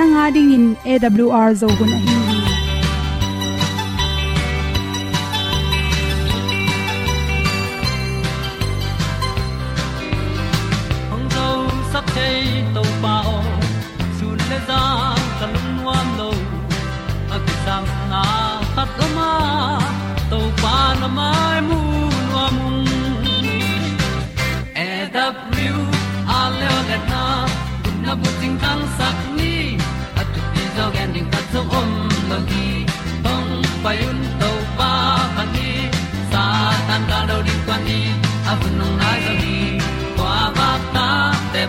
Nanga ding in awr zo gun ahi hi zo sắp chei to pa o sun le za nuam lo a ki sam na khat o ma to pa na mai mu nuam e a le na kun na bu ting tang sak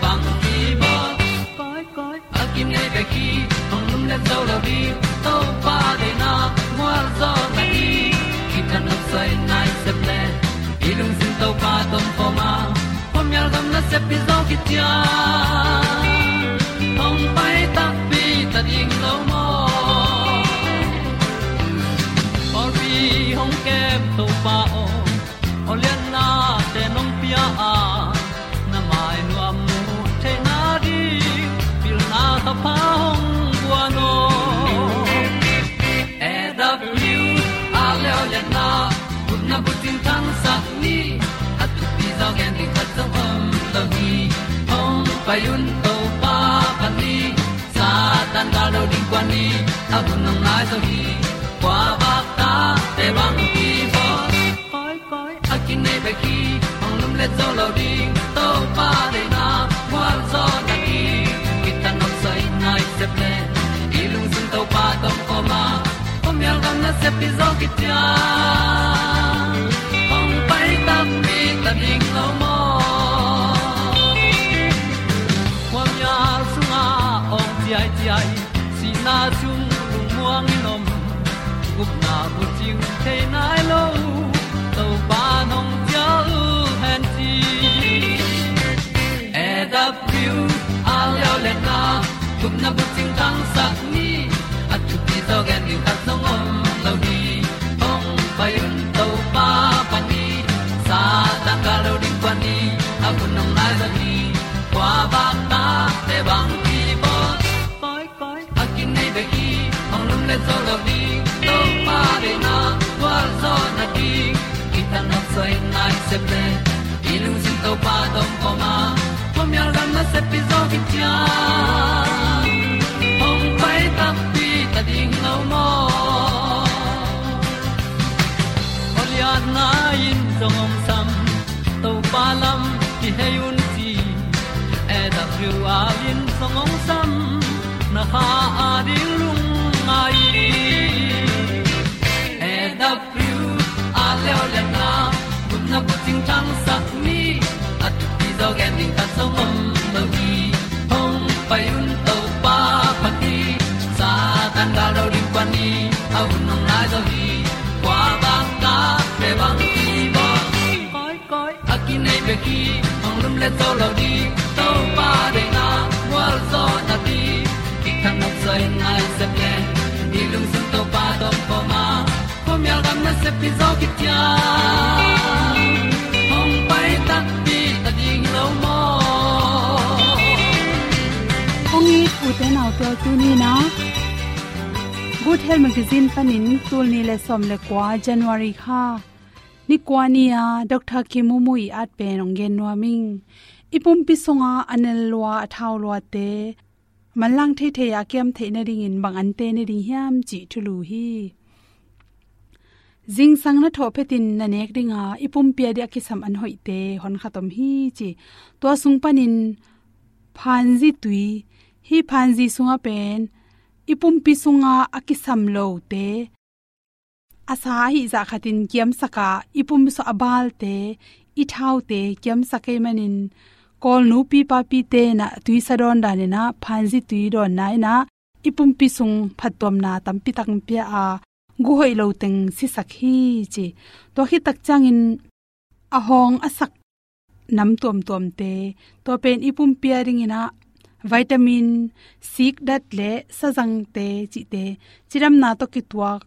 bang ki ba koi koi a kim nei be ki hong lum le zo la di to pa de na mo zo na ni ki ta na sai nai se ple i lung sin to pa tom pa ma. Pom yal gam na se pi zo ki tia. Hong to pa pan ni, sa tan ga lo ding kwan ni, a bu nang mai so hi kwa ba ta te bang ki bo koi koi, a kin nei ba ki, ong lum le zo lo ding, to pa de na kwa zo na ki. Ki ta no sai nai se ple, i lung sun to pa tom ko ma. Pom yal gam na se pi zo ki ti a gup na bu ting tang sat ni at tu pi zo gen ni ta song om lo ni ong pa yun to pa pa ni sa ta ka lo ding pa ni a bu nong lai za ni kwa ba ta te bang ki bo koi koi a kin nei be ki ong lum le zo lo ni to pa de na kwa zo na ki. Ki ta na sai nai se ple i lung sin to pa tom ko ma le to lo di to pa de na wa zo na ti ki kan nok sai nai se ple ni lung sun to pa do po ma. Po mi al gam na se pi zo ki tia hong pai ta pi ta ding lo mo ong i u te na to tu ni na good health magazine panin tul ni le som le kwa january kha ni kwa ni a dr kimumui at pe nong gen no ming ipum pi songa anel lwa athaw lwa te. Malang the the ya kem the na ring in bang an te na ring hiam chi thulu hi. Jing sang na tho pe tin na nek ringa ipum pia dia ki sam an hoi te, hon khatom hi chi. To sung panin phanji tui, hi phanji sunga pen, ipum pi sunga akisam lo te asa hi za khatin kiam saka, ipum so abal te i thau te kiam sake manin, kol nu pi pa pi te na tui sadon da ne na phanji tui don nai na, ipum pi sung phatom na tam pi tak pi a, gu hoi lo teng si sakhi chi. To hi tak chang in, a hong a nam tuam tuam te. To pen ipum pairing ina, vitamin sik dat le sajang te chi te. Chiram na to ki tuak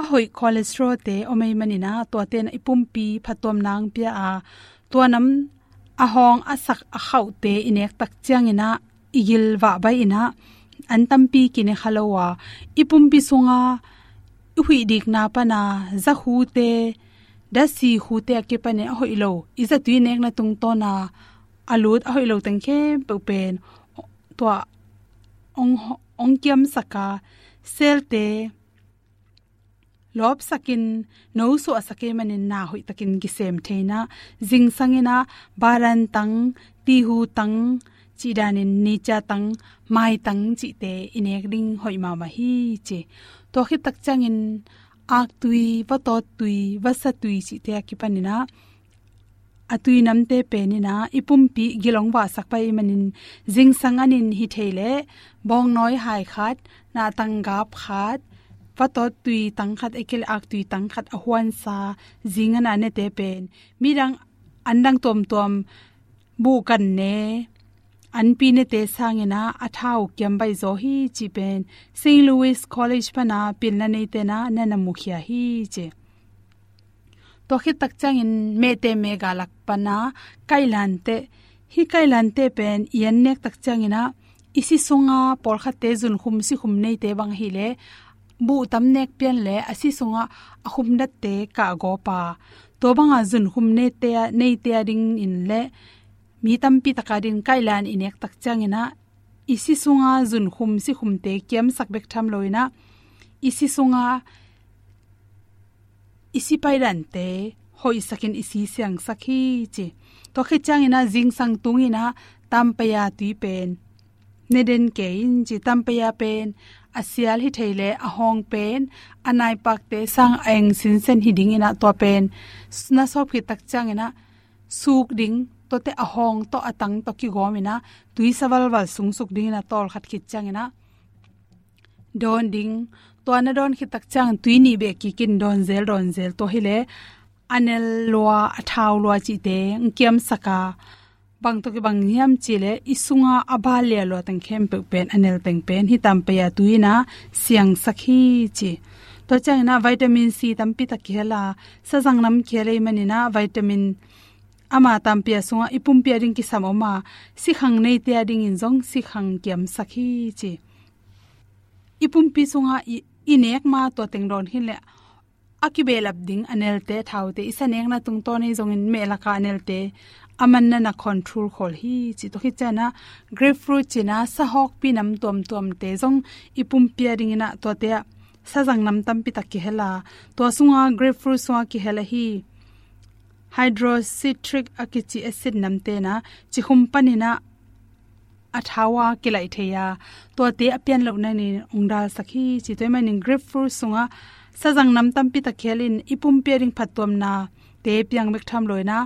ahoi cholesterol te omei manina to ten ipum pi phatom nang pia a. To nam, ahong asak a khau te inek tak chiang ina, igil wa bai ina. An tampi kine khalowa. Ipum pi sunga hui dik na pana za hu te, da si hu te ke pane ahoi lo. Iza tu nek na tung to na, alut ahoi lo tang khe pe pen. To ong ong kiam saka, sel te lop sakin, no so asake manin na hoi takin gi sem theina jing sangena, baran tang ti hu tang chi danin ni cha tang, mai tang chi te inek ding hoi ma ma hi che. To khi tak changin ak tui va to tui va sa tui chi te ki panina atui namte penina ipum pi gilong wa sakpai manin jing sanganin hi theile bong noi hai khat, na tang gap khat wa to tui tang khat ekel ak tui tang khat a huan sa jinga na ne te pen mirang andang tom tom bu kan ne an pi ne te sangena, athau kyam bai zo hi chi pen st louis college pana pil na nei te na na na mukhia hi che. To khi tak chang in me te me ga lak pana, kailan te, hi kailan te pen yan nek tak chang ina isi sunga por kha te jun khum si khum nei te bang hi le bu tam nek pian le asi sunga ahum dat te ka go pa. To banga jun khum ne te nei te ding in le, mi tam pi takarin kailan inek tak changina isi sunga jun hum si hum te kem sak bek tham loina isi sunga isi pairan te, hoi sakin isi siang sakhi chi. To khe changina jing sang tungina tampaya tui pen. Neden ke in chi tampaya pen asial hi theile a hong pen anai pak te sang eng sin sen hi ding ina to pen. Sna so phi tak chang ina, suk ding, to te a hong, to atang to ki gom ina, tui sawal wal sung suk ding ina, tol khat khit chang ina. Don ding, to na don khit tak chang, tui ni be ki kin don zel don zel to hile anel lwa athaw lwa chi te ngkem saka bang to ki bang hiam chile, isunga abalia lo tang khem pe pen, anel peng pen hi tam pe ya tuina siang sakhi chi. To chang na vitamin c tam pi ta khela sa jang nam khele manina vitamin ama tam pe sunga, ipum pe ring ki samoma si khang nei te ading in jong si khang kiam sakhi chi. Ipum pi sunga inek ma to teng ron hin le, akibelap ding anel te thaute isanek na tung to nei jong in me la ka anel te aman na na control khol hi chi to hi chana grapefruit china sa hok pi nam tom tom te jong ipum pairing na to te sa jang nam tam pi tak ki hela. To sunga grapefruit sunga ki hela hi hydrocitric akichi acid namte na chi khum panina athawa kilai theya to te apian lo na ni ongdal sakhi chi toima ni grapefruit sunga sajang nam tam pi ta khelin ipum pairing phatom na te piang mek tham loina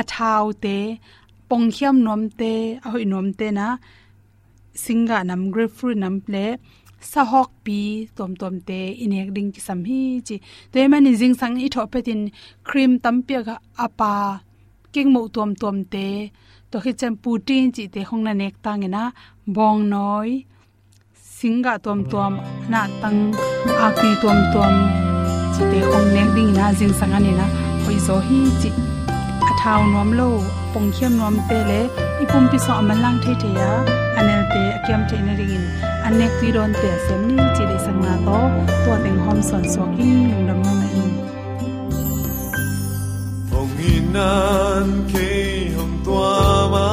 athau te, pongkhiam nom te, ahoi nom te na, singa nam, grapefruit nam ple sahok pi tom tom te, inek ding ki sam hi chi. Te man jing sang i tho petin cream tam pia ga apa king mo tom tom te, to khi chem putin chi te hong na nek tang e na, bong noi, singa tom tom, na tang aki tom tom chi te hong nek ding na, jing sang ani na. คอยโซฮีจิอาทาวน้อมโลปงเขียมน้อมเปเลอีปุ่มปิสอมันลังเทเทียอันเนลเตอเกียมเทนรินอันเนกตีโดนเตียเสียมนี่จีได้สังนาโตตัวเต็งหอมสอนสวกิ้งหนึ่งดำมันหงอินันเคหงตัวมา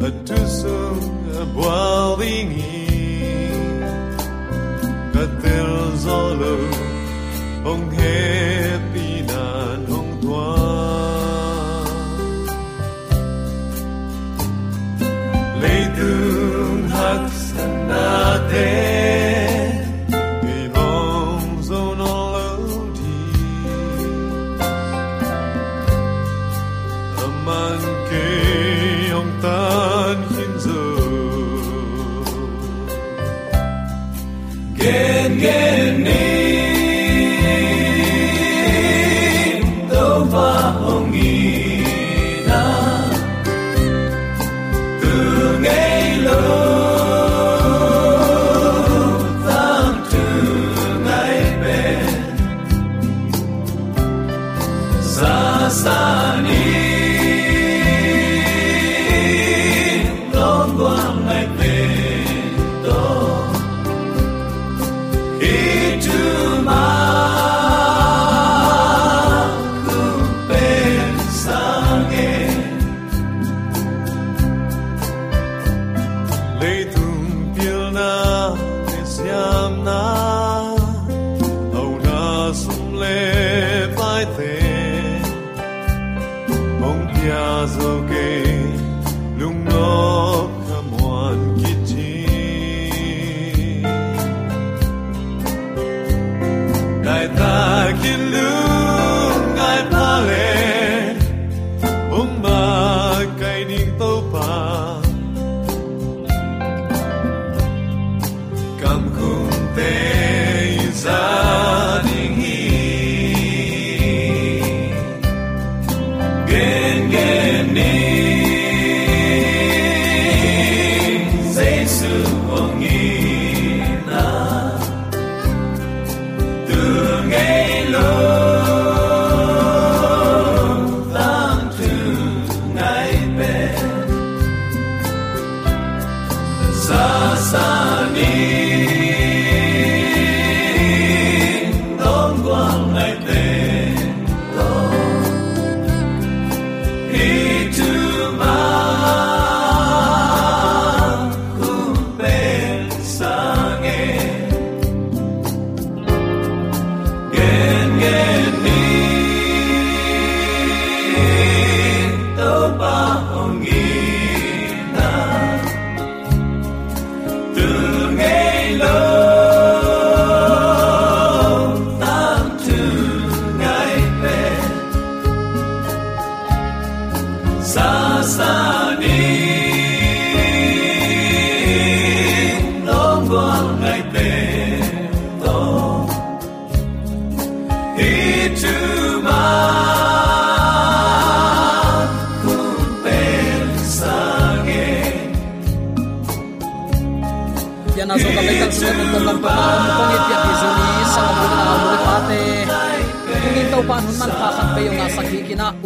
อัตุสุงบัวลิงีกะเตลโซลหงเฮ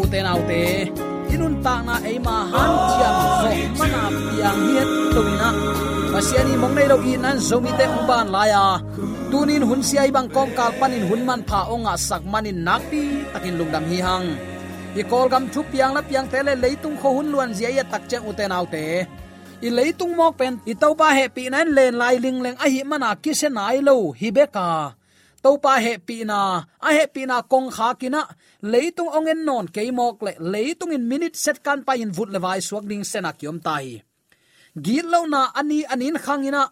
uten autte sa ta na ei ma han chiam zo mana piang hiet tuina pasiani mong nei lo i nan zomi te uban laya tunin hun siai bang kom kal panin hun man pha onga sak manin nakpi takin lungdam hihang ikol i gam chup piang lap piang tele leitung ko hun luan zia ya tak che uten autte i leitung mok pen, i to pa he pi nan len lai ling leng, a hi mana ki se nai lo, hi beka to pa he pi na, a he pi na kong kha kina leitung ongen non keimok le leitung in minute set kan pa in vut lewai suak ding sena kiom tai. Gi lo na ani anin khangina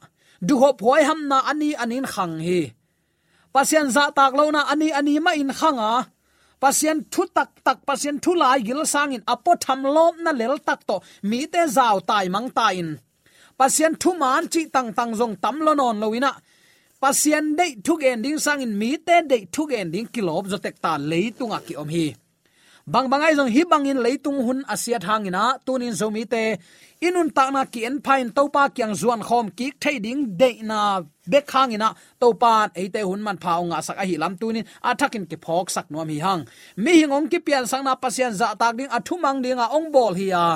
du ho phoi ham na ani anin khang hi. Pasian za tak lo na ani ani ma in khanga pasien thu tak tak, pasien thu lai gil sangin apo tham lom na lel tak to. Mi te zau tai mang ta in. Pasien thu man chi tang tang zong tam lo non loina pasien de thuk en ding sang in, mi te de thuk en ding kilop zo tek ta leitunga ki om hi bang bangai jong hi bangin leitung hun asia thangina tunin zomi te. Inun ta na ki en phain topa kyang zuan khom ki thei ding de na bek khangina topan eite hun man phao nga sak a hi lam tunin athakin ki phok sak nom hi hang. Mi hingom ki pian sang na pasian za tak ding athumang dinga ong bol hi ya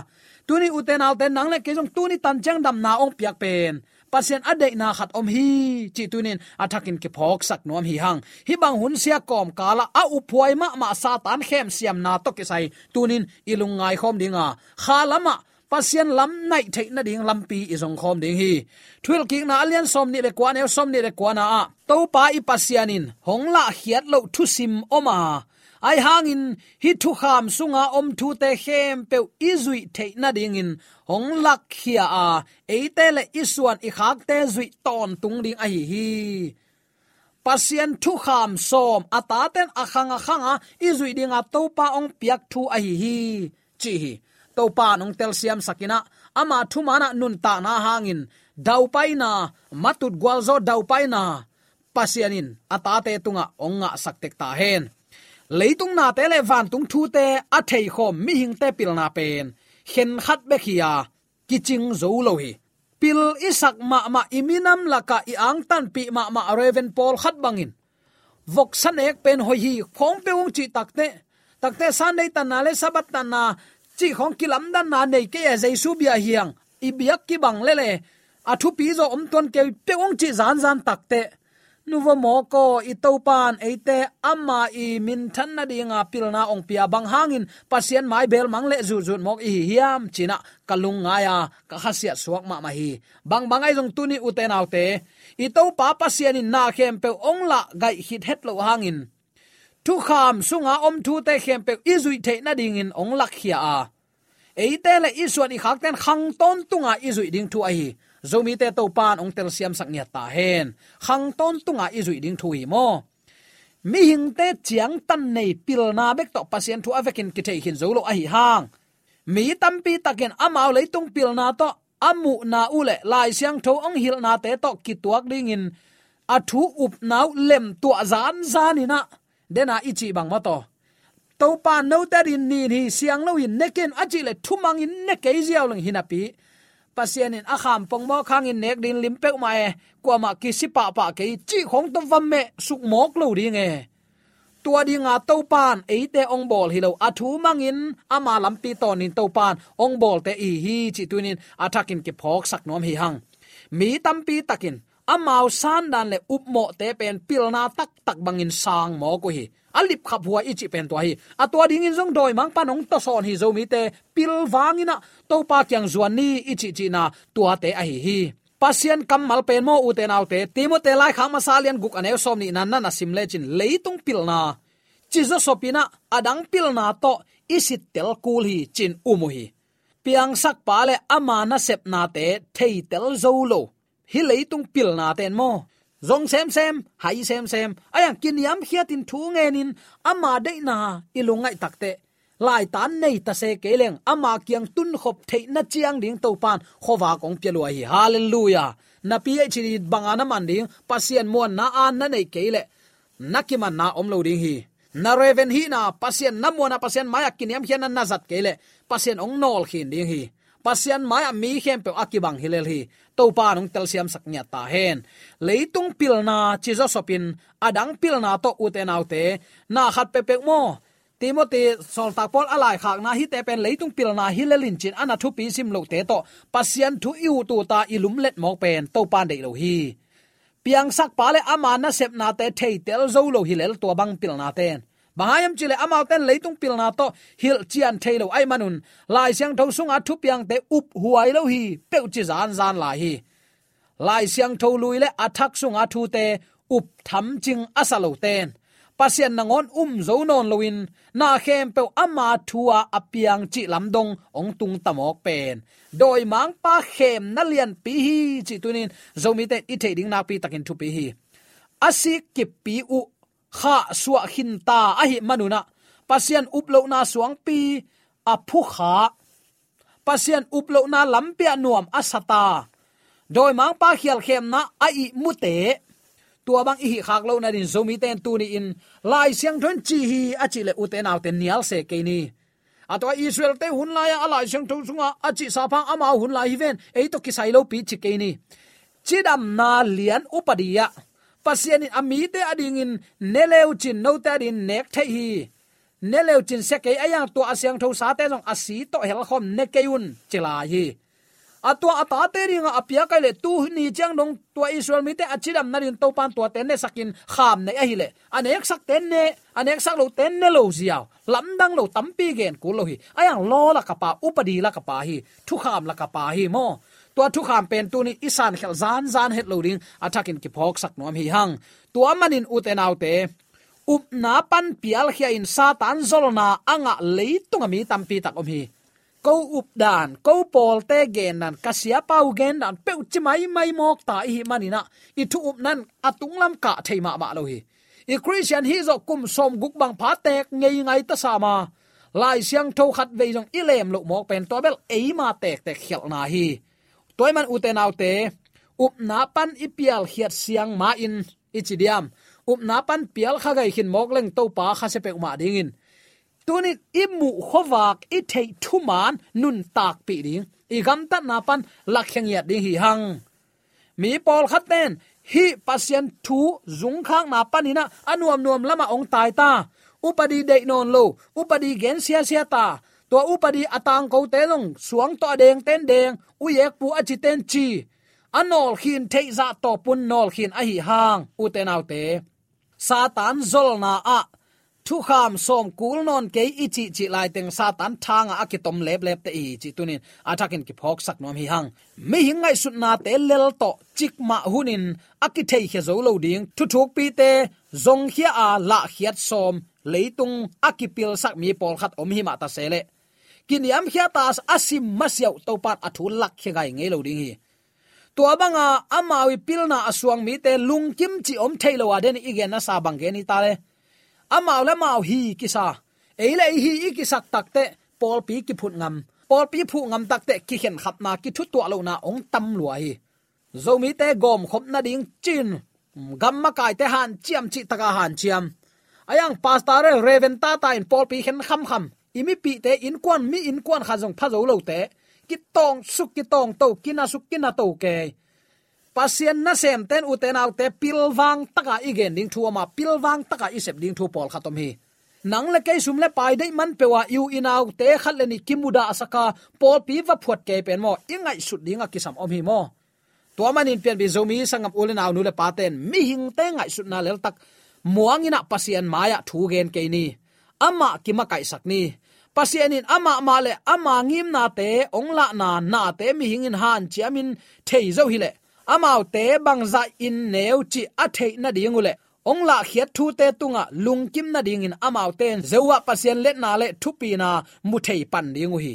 tuni uten alten nang le ke jong tuni tan chang dam na ong piak pen pasien ade na khat om hi, chi tunin athakin ke phok sak nom hi hang. Hi bang hun sia kom kala a upuai ma ma satan khem siam na to ke sai. Tunin ilungai khom dinga. Khalama pasien lam nai thei na ding lampi izong khom ding hi. Thul ki na alian som ni le kwa ne som ni le kwa na a. To pa i pasianin hong la hiat lo thu sim oma ai hangin, hi thu kham sunga om thu te khem pe izui the na ding in. Hong lak khia a eite le isuan i khak te zui ton tung ding a hi hi. Pasien thu kham som ata ten akhang akhanga izui ding a to pa ong piak thu a hi hi. Chi hi to pa nong tel siam sakina, ama thu mana nun ta na hangin. Dau pai na, matut gwal zo dau pai na. Pasianin ata te tunga onga saktek ta hen leitung na te le van tung thu te, a thei khom mi hing te pil na pen. Khen khat be khia, kiching zo lo hi. Pil isak ma ma iminam laka i ang tan pi ma ma raven pol khat bangin. Vok san ek pen hoi hi khong pe ung chi takte takte san nei tan na le sabat tan na, chi khong kilam dan na nei ke jaisu bia hiang. I biak ki bang le le athu thu pi zo om ton ke pe ung chi zan zan takte nuwa moko itopan eite, amma, i min than na dinga pilna ong pia bang hangin. Pasien mai bel mangle zu zu mok i hiam, china. Kalung ngaya ka hasia suak ma ma hi. Bang bang ai jong tuni uten autte ito pa pasien in na khem pe ong la gai hit het lo hangin. Tu kham sunga om thu te khem pe izui the na ding in ong lak khia a. Eite le isuan i khak ten khang ton tunga izui ding thu ai zomi te to pan ong tel siam sak nya ta hen. Khang ton tunga i zui ding thui mo. Mi hing te chiang tan nei pil na bek to pasien thu avekin ki thei hin zolo a hi hang. Mi tampi takin amau leitung pil na to amu na ule lai siang tho ong hil na te to ki tuak ding in. A thu up nau lem tua zan zanina dena ichi bang ma to. To pa no ta din ni hi siang lo in neken achi le thumang in ne ke ziaw lang hinapi pasien in akham pongmo khang in nek din limpe ma e kwa ma ki sipa pa ke chi khong to vam me suk mok lo ding e. Tua di nga to pan e te ong bol hi lo athu mangin ama lampi ton in to pan. Ong bol te i hi chi tunin atakin ke phok sak nom hi hang. Mi tampi takin amau san dan le upmo te pen pilna tak tak bangin sang mo ko hi alip khap hua ichi pen to hi atwa ding in jong doi mang panong to son hi zo mi te pil wangina to pa kyang zuan ni ichi chi na tua te a hi hi. Pasien kamal pen mo u te nau te. Timo te lai khama salian guk anew som ni nan na sim le chin leitung pil na. Chizo sopina adang pil na to isit tel kul hi chin umu hi. Piang sak pa le ama na sep na te thei tel zo lo. Hi leitung pil na ten mo zong sem sem hai sem sem aya à, kin yam khiatin thu ngenin ama de na ilungai takte lai tan nei ta se keleng ama kyang tun khop thế na chiang ding to pan khowa kong pelua hi. Hallelujah. Na pi chi bangana man ding pasien mon na an na nei kele nakiman na om lo ding hi. Na reven hi na pasien na mo na pasien maya à, kiniam hian na zat kele pasien ong nol khin ding hi pasian maya mi hem pe akibang hilel hi. To pa nong tel siam sak nya ta hen. Leitung pilna chizo sopin adang pilna to uten autte na khat pe pe mo. Timothy sol tak pol alai khak na hi te pen leitung pilna hilelin chin ana thu pi sim lo te to. Pasian thu iu tu ta ilum let mok pen to pan de lo hi. Piang sak pa le ama na sep na te thei tel zo lo hilel to bang pilna ten bahayam chile amau ten leitung pilna to, hil chian thailo ai manun. Lai siang tho sunga thu piang te up huai lo hi pe chi zan zan lai hi. Lai siang tho lui le athak sunga thu te up tham ching asalo ten. Pasien nangon um zo non loin na khem pe ama thua apiang chi lamdong ong tung tamok pen. Doi mang pa khem na lian pi hi chi tunin zomi te i thading na pi takin thu pi hi. Asik ki pi u kha suwa hin ta a hi manuna pasian uplo na suang pi a phu kha. Pasian uplo na lampia nuam asata doi mang pa khial khem na a i mute tua bang i khak lo na din zomi ten tu ni in. Lai siang thon chi hi a chi le uten out ten nial se ke ni. Atwa israel te hun lai a lai siang thong sunga a chi sa phang ama hun lai hi ven. Ei to ki sai lo pi chi ke ni. Chidam na lian upadiya pasian in ami te ading in neleu chin no ta din nek the hi. Neleu chin se ke aya to asyang tho sa te jong asi to hel khom ne keun chila hi. Atwa ata te ringa apia kai le tu ni chang dong to israel mi te achiram na rin to pan to te ne sakin kham ne a le. Anek sak ten ne anek sak lo ten ne lo ziaw. Lam dang lo tampi gen ku lo hi. Ayang lo la kapa upadi la kapa hi. Thu kham la kapa hi mo tua thu kham pen tu ni isan khel zan zan het lo ding atakin ki phok sak nom hi hang. Tua manin uten autte, up na pan pial khia in satan zolna anga leitunga mi tampi tak om hi. Ko up dan ko pol te gen nan kasia pau gen dan pe chi mai mai mok ta hi manina i thu up nan atung lam ka thei ma ma lo hi. I christian hi zo kum som guk bang pha tek ngei ngai ta sa ma. Lai siang tho khat ve jong ilem lo mok pen to bel e ma tek tek khel na hi toy man u te, up na pan ipial hiat siang ma in ichidiam up na pan pial kha gai hin mokleng to pa kha se pe ma ding in. Tuni imu khowak i thei thuman nun tak pi ding. I gam ta na pan lakheng ya ding hi hang. Mi pol khat ten hi, pasien thu zung khang na panina anuam nuam lama ong tai ta. Upadi de non lo, upadi gen sia sia ta to upadi atang ko telong suang to deng ten deng u yek pu achi ten chi. Anol khin thei za to pun nol khin a hi hang, u te nau te. Satan zol na a. Thu kham som kul non ke ichi chi lai teng satan thanga akitom lep lep te i chi tunin. Atakin ki phok sak nom hi hang. Mi hingai sut na te lel to chik ma hunin akithei he zo lo ding. Thu thuk pi te, zong hia a la hiat som, leitung akipil sak mi pol khat om hi ma ta sele kiniam khia tas asim masyau topat athu lak he gai ngei lo ding hi. To abanga amawi pilna asuang mi te lungkim chi om thailo wa den igen na sa bang ge ni ta le. Amau le hi kisa eile hi ikisak takte pol pi ki phut ngam. Pol pi phu ngam takte ki khen khap na ki thu to lo na ong tam lua hi. Zomi te gom khop na ding chin. Gam ma kai te han chiam chi taka han chiam. Ayang pastor reven ta ta in pol pi khen kham kham imi pi te, in kwan mi, in kwan kha jong pha zo lo te. Ki tong suk, ki tong to kina suk kina to ke. Pasien na sem ten uten au te pilwang taka igen ding thu ma pilwang taka isep ding thu pol khatom hi. Nang le kai sum le pai dei man pewa yu inau te khat le ni kimuda asaka pol pi va phuat ke pen mo. Ingai sut dinga kisam om hi mo. To manin pen bi zomi sangam ulen au nu le paten mi hing te ngai sut na lel tak. Muangina pasien maya thu gen ke ni. Ama kima kai sak ni pasianin, ama ma le ama ngim na te ongla na na te mi hingin han chiamin thei zo hi le. Amau te bangza in neu chi a thei na ding ule ongla khiat thu te tunga lungkim na ding in amau ten zewa pasian let na le thupi na mu thei pan ding hi.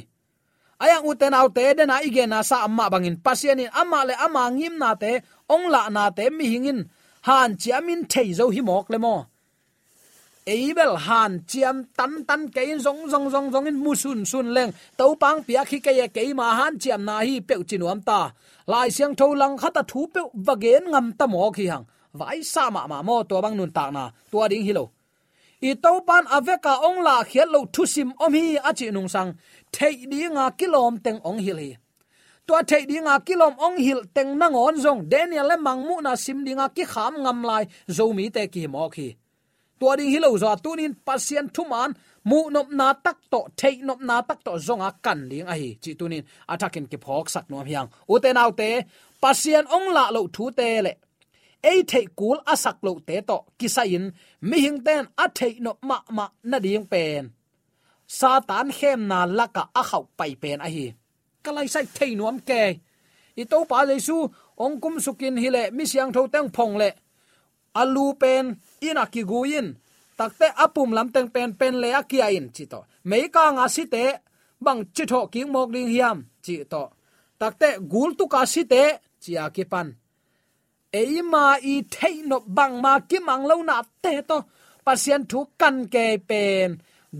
Ayang uten au te, de na ige na sa amma bangin pasien in amma le, ama ngim na te ongla na te mi hingin han chiamin thei zo hi mok le mo eibel han, chiam tan tan ke in zong zong zong zong in musun sun leng to pang pia khi ke ke ma han, chiam na hi pe chinuam ta. Lai siang tho lang khata thu pe vagen ngam ta mo khi hang vai sa ma ma mo to bang nun ta na. To ding hi lo i to pan aveka ong la khiat lo thu sim om hi a chi nung sang. Thei di nga kilom teng ong hi li to thei di nga kilom ong hil teng na ngon zong. Daniel le mangmu na sim di nga ki kham ngam lai zo mi te ki mo khi tua ding hi lo zo tunin pasien thuman mu nop na tak to, thei nop na tak to, zonga kan ling a hi. Chi tunin atakin ki phok sak nom hiang. Uten te te pasien ong la lo thu te le. Ei thei kul asak lo te to kisain mi hing ten a thei no ma ma na ding pen. Satan khem na laka a khau pai pen a hi. Kalai sai thei nom ke. I to pa jesu, ong kum sukin hi le, mi siang tho tang phong le. Alu pen ina ki guin takte apum lam teng pen pen le akia in, chi to. Mei ka nga si te, bang chi tho ki mok ding hiam, chi to. Takte gul tu ka si te, chi a ki pan. E ma i thei no bang ma ki mang lo na te to. Pasien thu kan ke pen.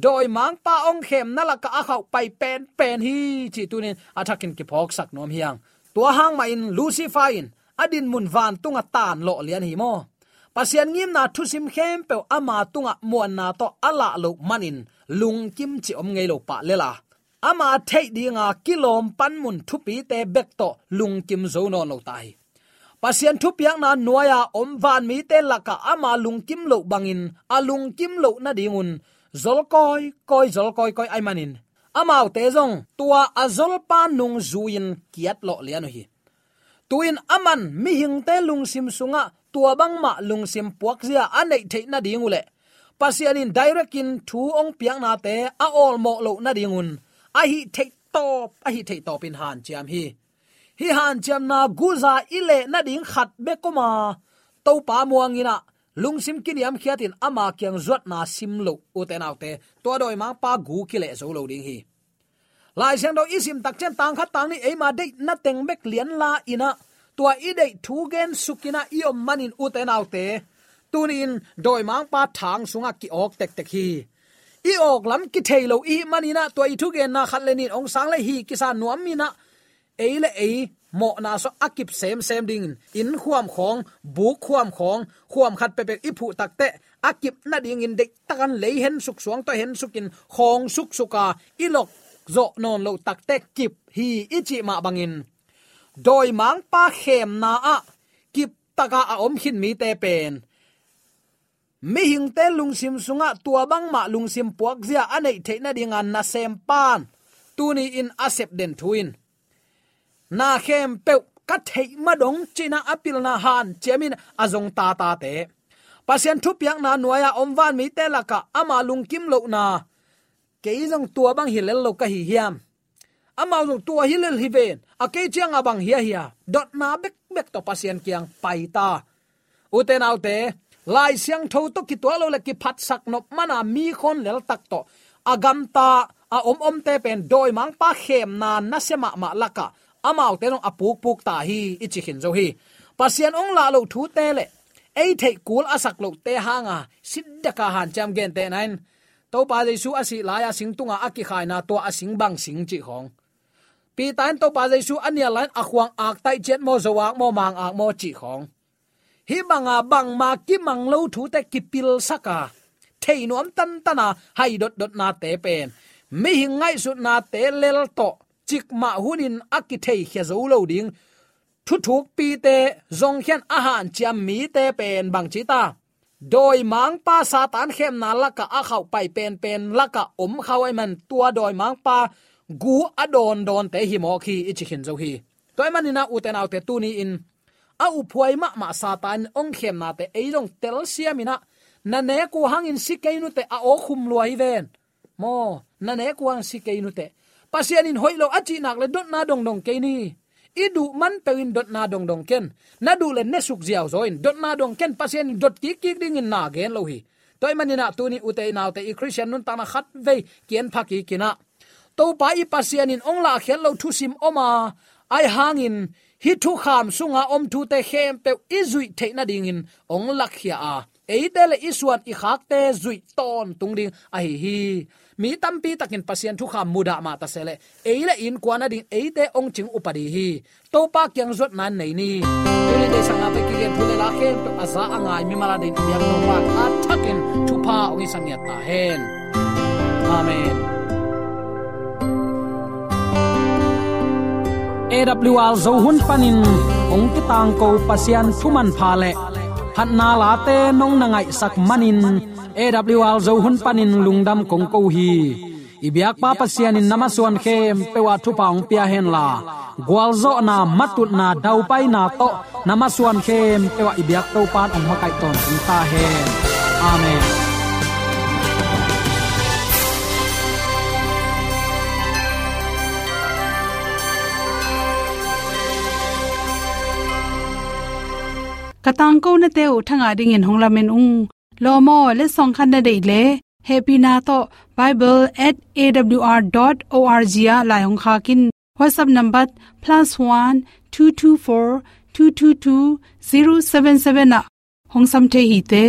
Doi mang pa ong khem na la ka a khau pai pen pen hi, chi tunin athakin ki phok sak nom hiang. Tua hang ma in lucifying adin mun van tunga tan lo lian hi mo pasian ngim na thusim khem pe ama tunga muan na to ala lo manin. Lung kim chi om ngei lo pa lela ama thei dinga kilom pan mun thupi te bek to lung kim zo no no tai. Pasian thu piak na noya om van mi te laka ama lung kim lo bangin. Alung kim lo na dingun zol koi koi, zol koi koi ai manin. Amao te zong, tua azol pa nung zuin kiat lo lian hi. Tuin aman mi hing te lung sim sunga tua bang ma lung sim puak zia anei the na ding ule. Pasian in direct in thu ong piang na te a all mo lo na dingun a hi the top, a hi the top in han chiam hi. Hi han chiam na guza ile na ding khat be koma. To pa muangina lungsim kiniam khiatin ama kyang zot na sim lo u te nau te. To doi ma pa gu ki le zo lo ding hi. Lai sang do isim tak chen tang khat tang ni e ma de na teng bek lian la ina tua i dei thu gen sukina i om manin u te nau te. Tunin doi mang pa thang sunga ki ok tek tek hi. I ok lam ki thailo i manina to i thu gen na khat lenin ong sang le hi ki sa nuam mina. Eile ei, mo na so akip sem sem ding. In khuam khong, bu khuam khong, khuam khat pe pe iphu takte akip na ding in dek takan lei hen suk suang to hen sukin khong suk suka. Ilok zo non lo takte kip hi ichi ma bangin doi mang pa khem na a. Kip taka a om hin mi te pen. Mi hing te lung sim sunga, tua bang ma lung sim puak zia anei the na ding an na sem pan. Tu ni in asep den thuin. Na khem pe ka thei ma dong, china apil na han, chemin azong ta ta te. Pasien thu piang na nuaya om van mi te la ka ama lung kim lo na. Ke jong tua bang hilel lo ka hi hiam amau nu tua hilel hiven a ke chiang abang hia hia. Dot na bek bek to pasien kiang pai ta. Uten autte lai siang tho to ki to lo le ki phat sak nop mana mi khon lel tak to. Agam ta, a om om te pen doi mang pa khem na na sema ma laka amau te nong apuk puk ta hi ichi khin zo hi. Pasien ong la lo thu te le. Ei thei kul asak lo te hanga. Sidda ka han cham gen te nain. To pa jesu asi la ya sing tunga aki khaina to asing bang sing chi khong pi tan to pa jaisu ania lan akhuang ak tai jet mo zawak mo mang ak mo chi khong. Hi manga bang ma ki mang lo thu te ki pil saka thei nuam tan tana, hai dot dot na te pen. Mi hingai su na te lel to. Chik ma hunin akithei khia zo lo ding. Thu thuk pi te, zong hian a han chiam mi te pen bang chi ta. Doi mang pa satan khem na laka a khau pai pen pen laka om khau ai man tua doi mang pa gu adon don te hi mo khi ichi khin zo hi. Toy manina uten autte tu ni in. A u phuai ma ma satan ong khem na te ei rong tel siamina na ne in si sikeinu te a o khum luai ven. Mo na ne ku hang si sikeinu te. Pasian in hoilo achi nak le dot na dong dong ke ni. Idu man pewin dot na dong dong ken. Na du le ne suk ziaw zoin dot na dong ken, pasian in dot ki ki ding in na gen lo hi. Toy manina tuni ute naw te i christian nun ta na khat ve kien phaki kina to pa i pasian in ongla khel lo thu sim oma. Ai hangin hi thu kham sunga om thu te khem pe izui the na ding in ong lak khia a. Eidele isuan i khak te zui ton tung ding a hi hi. Mi tampi takin pasien thu kham muda ma ta sele eile in kwana ding eite ong ching upadi hi. To pa kyang zot man nei ni. Tuli de sanga pe ki gen thule la khen to aza angai mi mala din yang no pa a thakin thu pa ong sang ya ta hen. Amen. AWR zo hun panin, ong ki tang ko pasian thuman pha le. Phat na la te nong na ngai sak manin AWR zo hun panin lungdam kong ko hi. Ibyak pa pasian in namaswan khem pewa thu paung pia hen la. Gwalzo na matut na dau pai na to namaswan khem pewa ibyak to pan ong makai ton ta hen. Amen. Katang ko na te u thanga ding in honglamen ung lomo le song khan na dei le happy na to bible@awr.org ya la yong kha kin whatsapp number +1 224 222 077 na hongsam the hi te